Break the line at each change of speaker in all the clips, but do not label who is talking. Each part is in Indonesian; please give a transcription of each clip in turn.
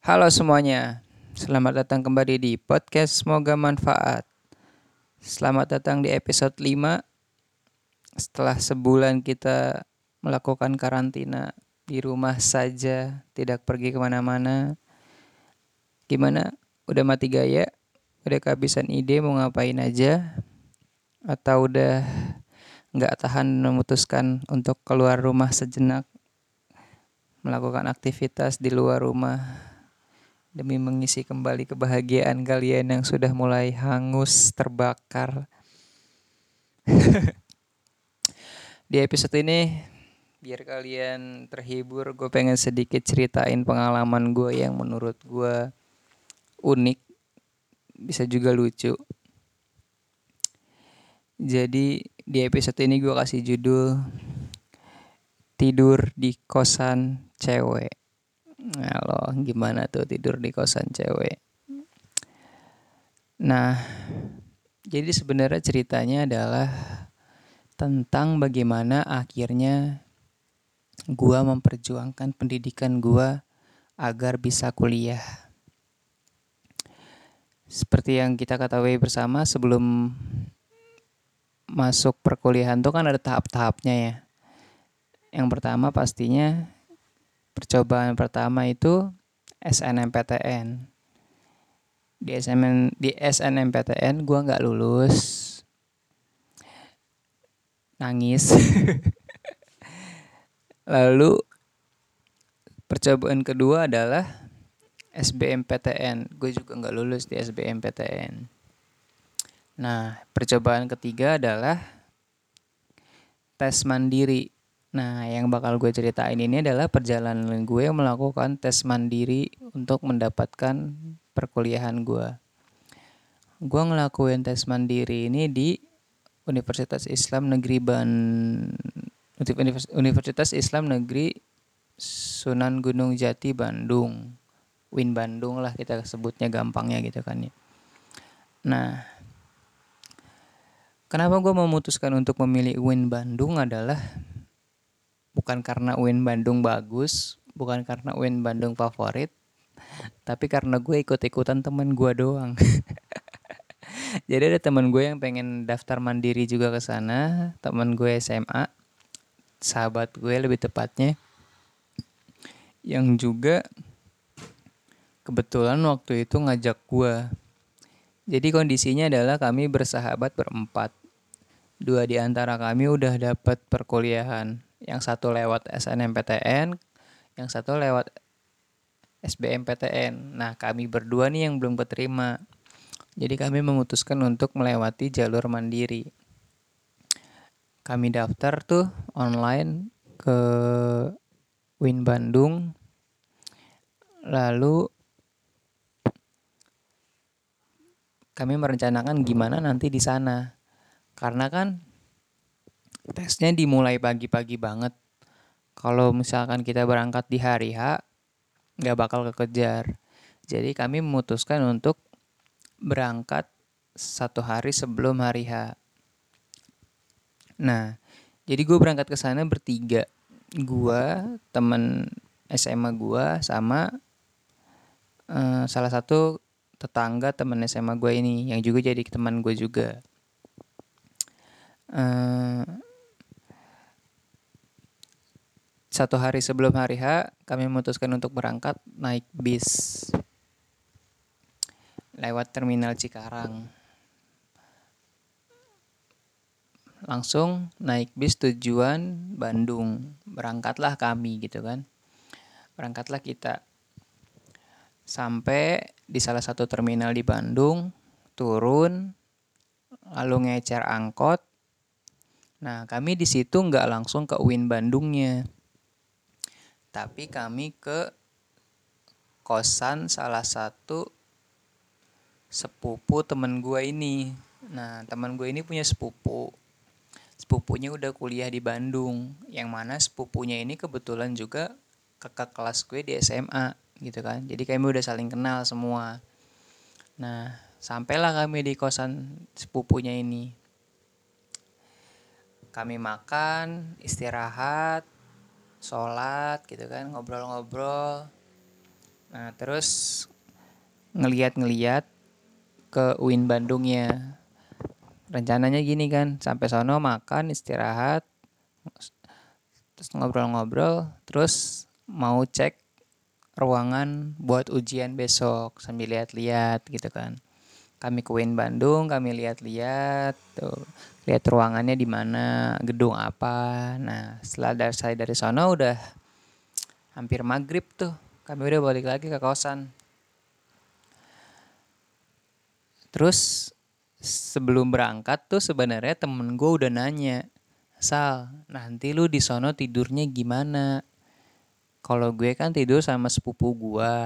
Halo semuanya, selamat datang kembali di podcast Semoga Manfaat. Selamat datang di episode 5. Setelah sebulan kita melakukan karantina di rumah saja, tidak pergi ke mana-mana. Gimana? Udah mati gaya? Udah kehabisan ide mau ngapain aja? Atau udah nggak tahan memutuskan untuk keluar rumah sejenak? Melakukan aktivitas di luar rumah demi mengisi kembali kebahagiaan kalian yang sudah mulai hangus terbakar. Di episode ini biar kalian terhibur, gue pengen sedikit ceritain pengalaman gue yang menurut gue unik, bisa juga lucu. Jadi di episode ini gue kasih judul tidur di kosan cewek. Nah lo gimana tuh tidur di kosan cewek? Nah, jadi sebenarnya ceritanya adalah tentang bagaimana akhirnya gua memperjuangkan pendidikan gua agar bisa kuliah. Seperti yang kita ketahui bersama sebelum masuk perkuliahan tuh kan ada tahap-tahapnya ya. Yang pertama pastinya percobaan pertama itu SNMPTN di SMN di SNMPTN gue nggak lulus. Nangis. Lalu percobaan kedua adalah SBMPTN gue juga nggak lulus di SBMPTN nah percobaan ketiga adalah tes mandiri Nah, yang bakal gue ceritain ini adalah perjalanan gue melakukan tes mandiri untuk mendapatkan perkuliahan gue. Gue ngelakuin tes mandiri ini di Universitas Islam Negeri Ban Universitas Islam Negeri Sunan Gunung Jati Bandung. Win Bandung lah kita sebutnya gampangnya gitu kan ya. Nah, kenapa gue memutuskan untuk memilih Win Bandung adalah bukan karena UIN Bandung bagus, bukan karena UIN Bandung favorit, tapi karena gue ikut-ikutan temen gue doang. Jadi ada temen gue yang pengen daftar mandiri juga ke sana, temen gue SMA, sahabat gue lebih tepatnya, yang juga kebetulan waktu itu ngajak gue. Jadi kondisinya adalah kami bersahabat berempat. Dua di antara kami udah dapat perkuliahan yang satu lewat SNMPTN, yang satu lewat SBMPTN. Nah, kami berdua nih yang belum keterima. Jadi kami memutuskan untuk melewati jalur mandiri. Kami daftar tuh online ke Win Bandung. Lalu kami merencanakan gimana nanti di sana. Karena kan tesnya dimulai pagi-pagi banget. Kalau misalkan kita berangkat di hari H, nggak bakal kekejar. Jadi kami memutuskan untuk berangkat satu hari sebelum hari H. Nah, jadi gue berangkat ke sana bertiga. Gue, temen SMA gue, sama uh, salah satu tetangga temen SMA gue ini, yang juga jadi teman gue juga. Uh, satu hari sebelum hari H, kami memutuskan untuk berangkat naik bis lewat terminal Cikarang. Langsung naik bis tujuan Bandung. Berangkatlah kami gitu kan. Berangkatlah kita. Sampai di salah satu terminal di Bandung, turun, lalu ngecer angkot. Nah, kami di situ nggak langsung ke UIN Bandungnya tapi kami ke kosan salah satu sepupu temen gue ini. Nah temen gue ini punya sepupu. Sepupunya udah kuliah di Bandung. Yang mana sepupunya ini kebetulan juga kakak kelas gue di SMA gitu kan. Jadi kami udah saling kenal semua. Nah sampailah kami di kosan sepupunya ini. Kami makan istirahat sholat gitu kan ngobrol-ngobrol nah terus ngeliat-ngeliat ke UIN Bandungnya. Rencananya gini kan, sampai sono makan, istirahat, terus ngobrol-ngobrol, terus mau cek ruangan buat ujian besok sambil lihat-lihat gitu kan. Kami ke UIN Bandung, kami lihat-lihat tuh, lihat ruangannya di mana, gedung apa. Nah, setelah dari saya dari sono udah hampir maghrib tuh, kami udah balik lagi ke kosan. Terus sebelum berangkat tuh sebenarnya temen gue udah nanya, Sal, nanti lu di sono tidurnya gimana? Kalau gue kan tidur sama sepupu gue.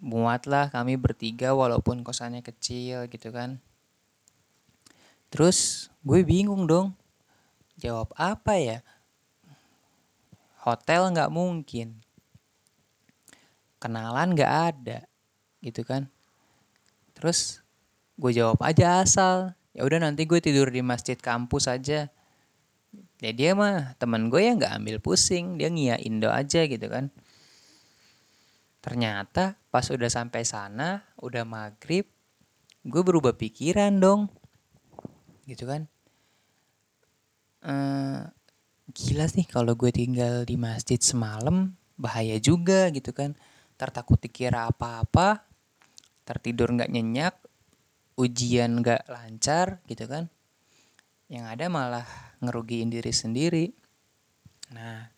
Muatlah kami bertiga walaupun kosannya kecil gitu kan. Terus gue bingung dong. Jawab apa ya? Hotel nggak mungkin. Kenalan nggak ada. Gitu kan. Terus gue jawab aja asal ya udah nanti gue tidur di masjid kampus aja ya dia mah teman gue ya nggak ambil pusing dia ngia Indo aja gitu kan ternyata pas udah sampai sana udah maghrib gue berubah pikiran dong. Gitu kan? Ehm, gila sih kalau gue tinggal di masjid semalam bahaya juga gitu kan. Tertakut dikira apa-apa tertidur nggak nyenyak ujian gak lancar gitu kan. Yang ada malah ngerugiin diri sendiri. Nah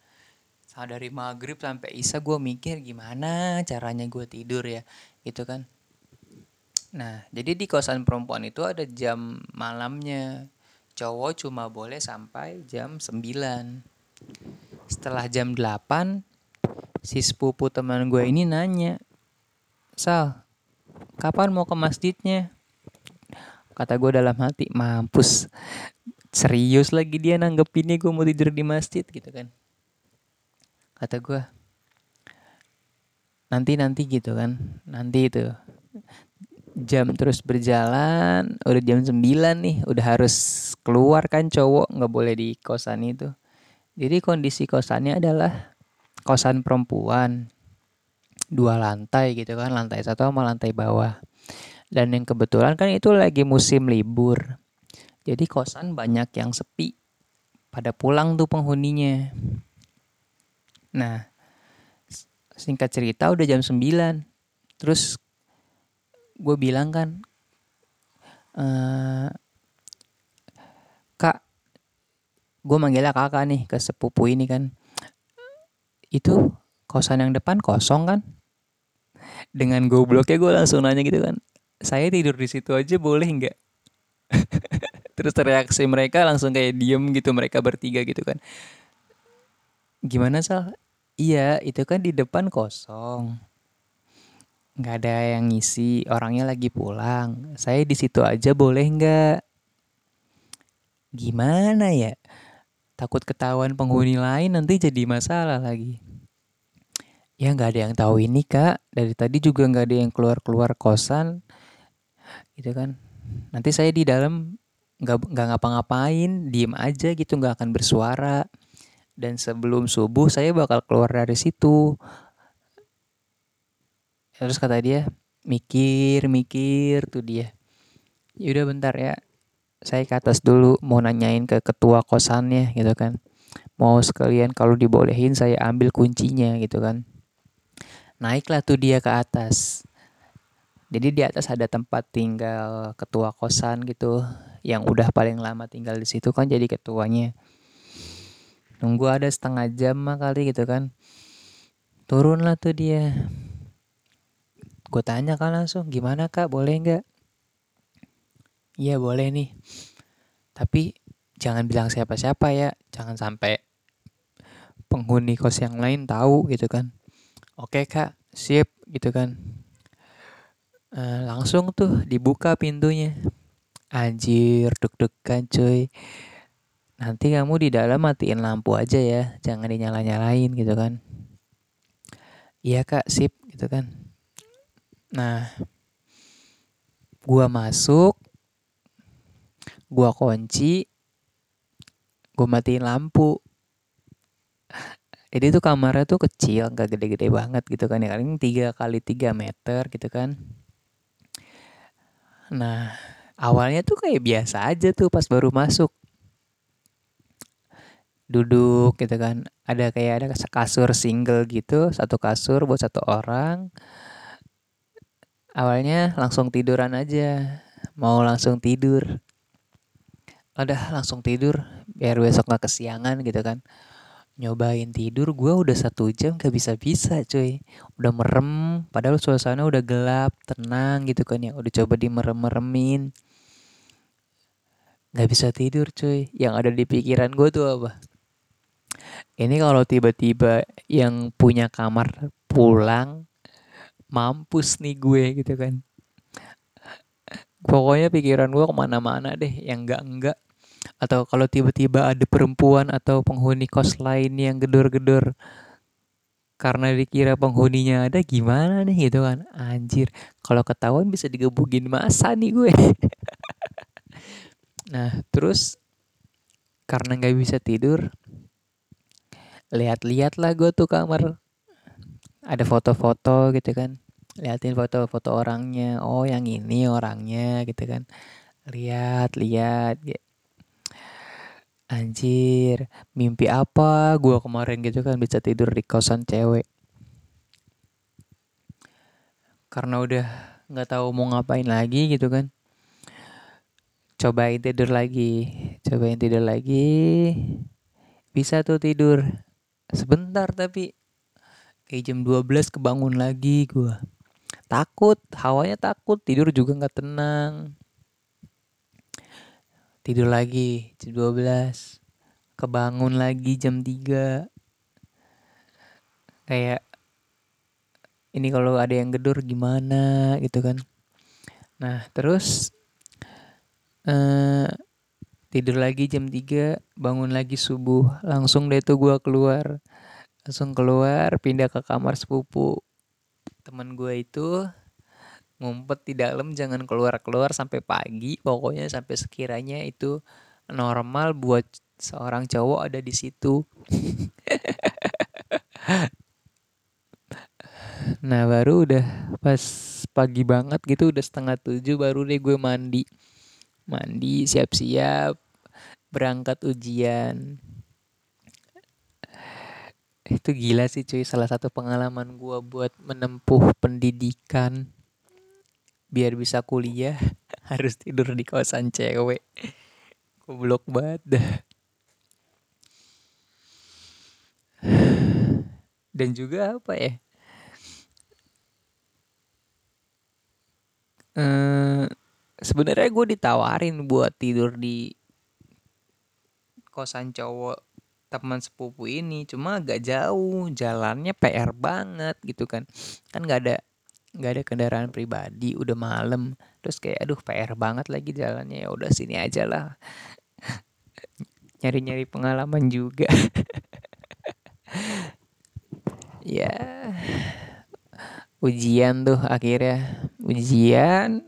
dari maghrib sampai isa gue mikir gimana caranya gue tidur ya gitu kan nah jadi di kosan perempuan itu ada jam malamnya cowok cuma boleh sampai jam 9 setelah jam 8 si sepupu teman gue ini nanya Sal kapan mau ke masjidnya Kata gue dalam hati, mampus. Serius lagi dia nanggepinnya gue mau tidur di masjid gitu kan. Kata gue, nanti-nanti gitu kan. Nanti itu. Jam terus berjalan, udah jam 9 nih, udah harus keluar kan cowok, nggak boleh di kosan itu. Jadi kondisi kosannya adalah kosan perempuan. Dua lantai gitu kan, lantai satu sama lantai bawah. Dan yang kebetulan kan itu lagi musim libur. Jadi kosan banyak yang sepi. Pada pulang tuh penghuninya. Nah, singkat cerita udah jam 9. Terus gue bilang kan, e, Kak, gue manggilnya kakak nih ke sepupu ini kan. Itu kosan yang depan kosong kan? Dengan gobloknya gue langsung nanya gitu kan saya tidur di situ aja boleh nggak terus reaksi mereka langsung kayak diem gitu mereka bertiga gitu kan gimana sal iya itu kan di depan kosong. Nggak ada yang ngisi orangnya lagi pulang. Saya di situ aja boleh nggak? Gimana ya? Takut ketahuan penghuni lain nanti jadi masalah lagi. Ya nggak ada yang tahu ini kak. Dari tadi juga nggak ada yang keluar keluar kosan. Gitu kan. Nanti saya di dalam nggak nggak ngapa-ngapain diem aja gitu nggak akan bersuara dan sebelum subuh saya bakal keluar dari situ. Terus kata dia mikir mikir tuh dia. Ya udah bentar ya. Saya ke atas dulu mau nanyain ke ketua kosannya gitu kan. Mau sekalian kalau dibolehin saya ambil kuncinya gitu kan. Naiklah tuh dia ke atas. Jadi di atas ada tempat tinggal ketua kosan gitu yang udah paling lama tinggal di situ kan jadi ketuanya nunggu ada setengah jam mah kali gitu kan. Turun lah tuh dia. Gue tanya kan langsung gimana kak? Boleh nggak? Iya boleh nih. Tapi jangan bilang siapa-siapa ya. Jangan sampai penghuni kos yang lain tahu gitu kan. Oke kak. Sip gitu kan. Uh, langsung tuh dibuka pintunya. Anjir, deg-degan cuy. Nanti kamu di dalam matiin lampu aja ya, jangan dinyala-nyalain gitu kan. Iya kak, sip gitu kan. Nah, gua masuk, gua kunci, gua matiin lampu. jadi tuh kamarnya tuh kecil nggak gede-gede banget gitu kan ya paling tiga kali tiga meter gitu kan nah awalnya tuh kayak biasa aja tuh pas baru masuk duduk gitu kan. Ada kayak ada kasur single gitu satu kasur buat satu orang. Awalnya langsung tiduran aja mau langsung tidur. Udah langsung tidur biar besok nggak kesiangan gitu kan. Nyobain tidur gue udah satu jam gak bisa bisa cuy. Udah merem padahal suasana udah gelap tenang gitu kan ya. Udah coba di merem meremin nggak bisa tidur cuy. Yang ada di pikiran gue tuh apa ini kalau tiba-tiba yang punya kamar pulang mampus nih gue gitu kan. Pokoknya pikiran gue ke mana-mana deh yang enggak-enggak. Atau kalau tiba-tiba ada perempuan atau penghuni kos lain yang gedor-gedor karena dikira penghuninya ada gimana nih gitu kan. Anjir kalau ketahuan bisa digebukin masa nih gue. Nah terus karena nggak bisa tidur lihat-lihat lah gue tuh kamar. Ada foto-foto gitu kan. Liatin foto-foto orangnya. Oh yang ini orangnya gitu kan. Lihat lihat. Anjir mimpi apa gue kemarin gitu kan bisa tidur di kosan cewek. Karena udah nggak tahu mau ngapain lagi gitu kan. Cobain tidur lagi cobain tidur lagi. Bisa tuh tidur sebentar tapi kayak jam 12 kebangun lagi gue takut hawanya takut tidur juga nggak tenang. Tidur lagi jam 12 kebangun lagi jam 3 kayak ini kalau ada yang gedor gimana gitu kan. Nah terus eh, tidur lagi jam 3 bangun lagi subuh. Langsung deh tuh gue keluar. Langsung keluar pindah ke kamar sepupu. Teman gue itu ngumpet di dalam jangan keluar-keluar sampai pagi. Pokoknya sampai sekiranya itu normal buat seorang cowok ada di situ. Nah baru udah pas pagi banget gitu udah setengah tujuh baru deh gue mandi. Mandi siap-siap berangkat ujian. Itu gila sih cuy. Salah satu pengalaman gue buat menempuh pendidikan. Biar bisa kuliah harus tidur di kosan cewek. Goblok banget dah. Dan juga apa ya? Eh, sebenarnya gue ditawarin buat tidur di kosan cowok teman sepupu ini cuma agak jauh jalannya PR banget gitu kan. Kan nggak ada nggak ada kendaraan pribadi udah malam. Terus kayak aduh PR banget lagi jalannya ya udah sini aja lah. Nyari-nyari pengalaman juga. Ya ujian tuh akhirnya. Ujian.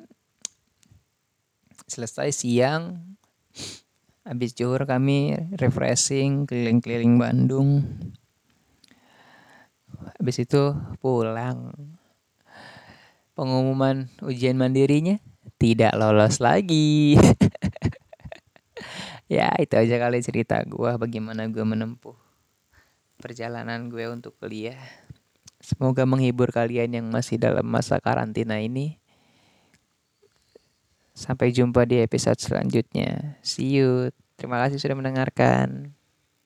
Selesai siang habis zuhur kami refreshing keliling-keliling Bandung. Habis itu pulang. Pengumuman ujian mandirinya tidak lolos lagi. Ya itu aja kali cerita gue bagaimana gue menempuh perjalanan gue untuk kuliah. Semoga menghibur kalian yang masih dalam masa karantina ini Sampai jumpa di episode selanjutnya. See you. Terima kasih sudah mendengarkan.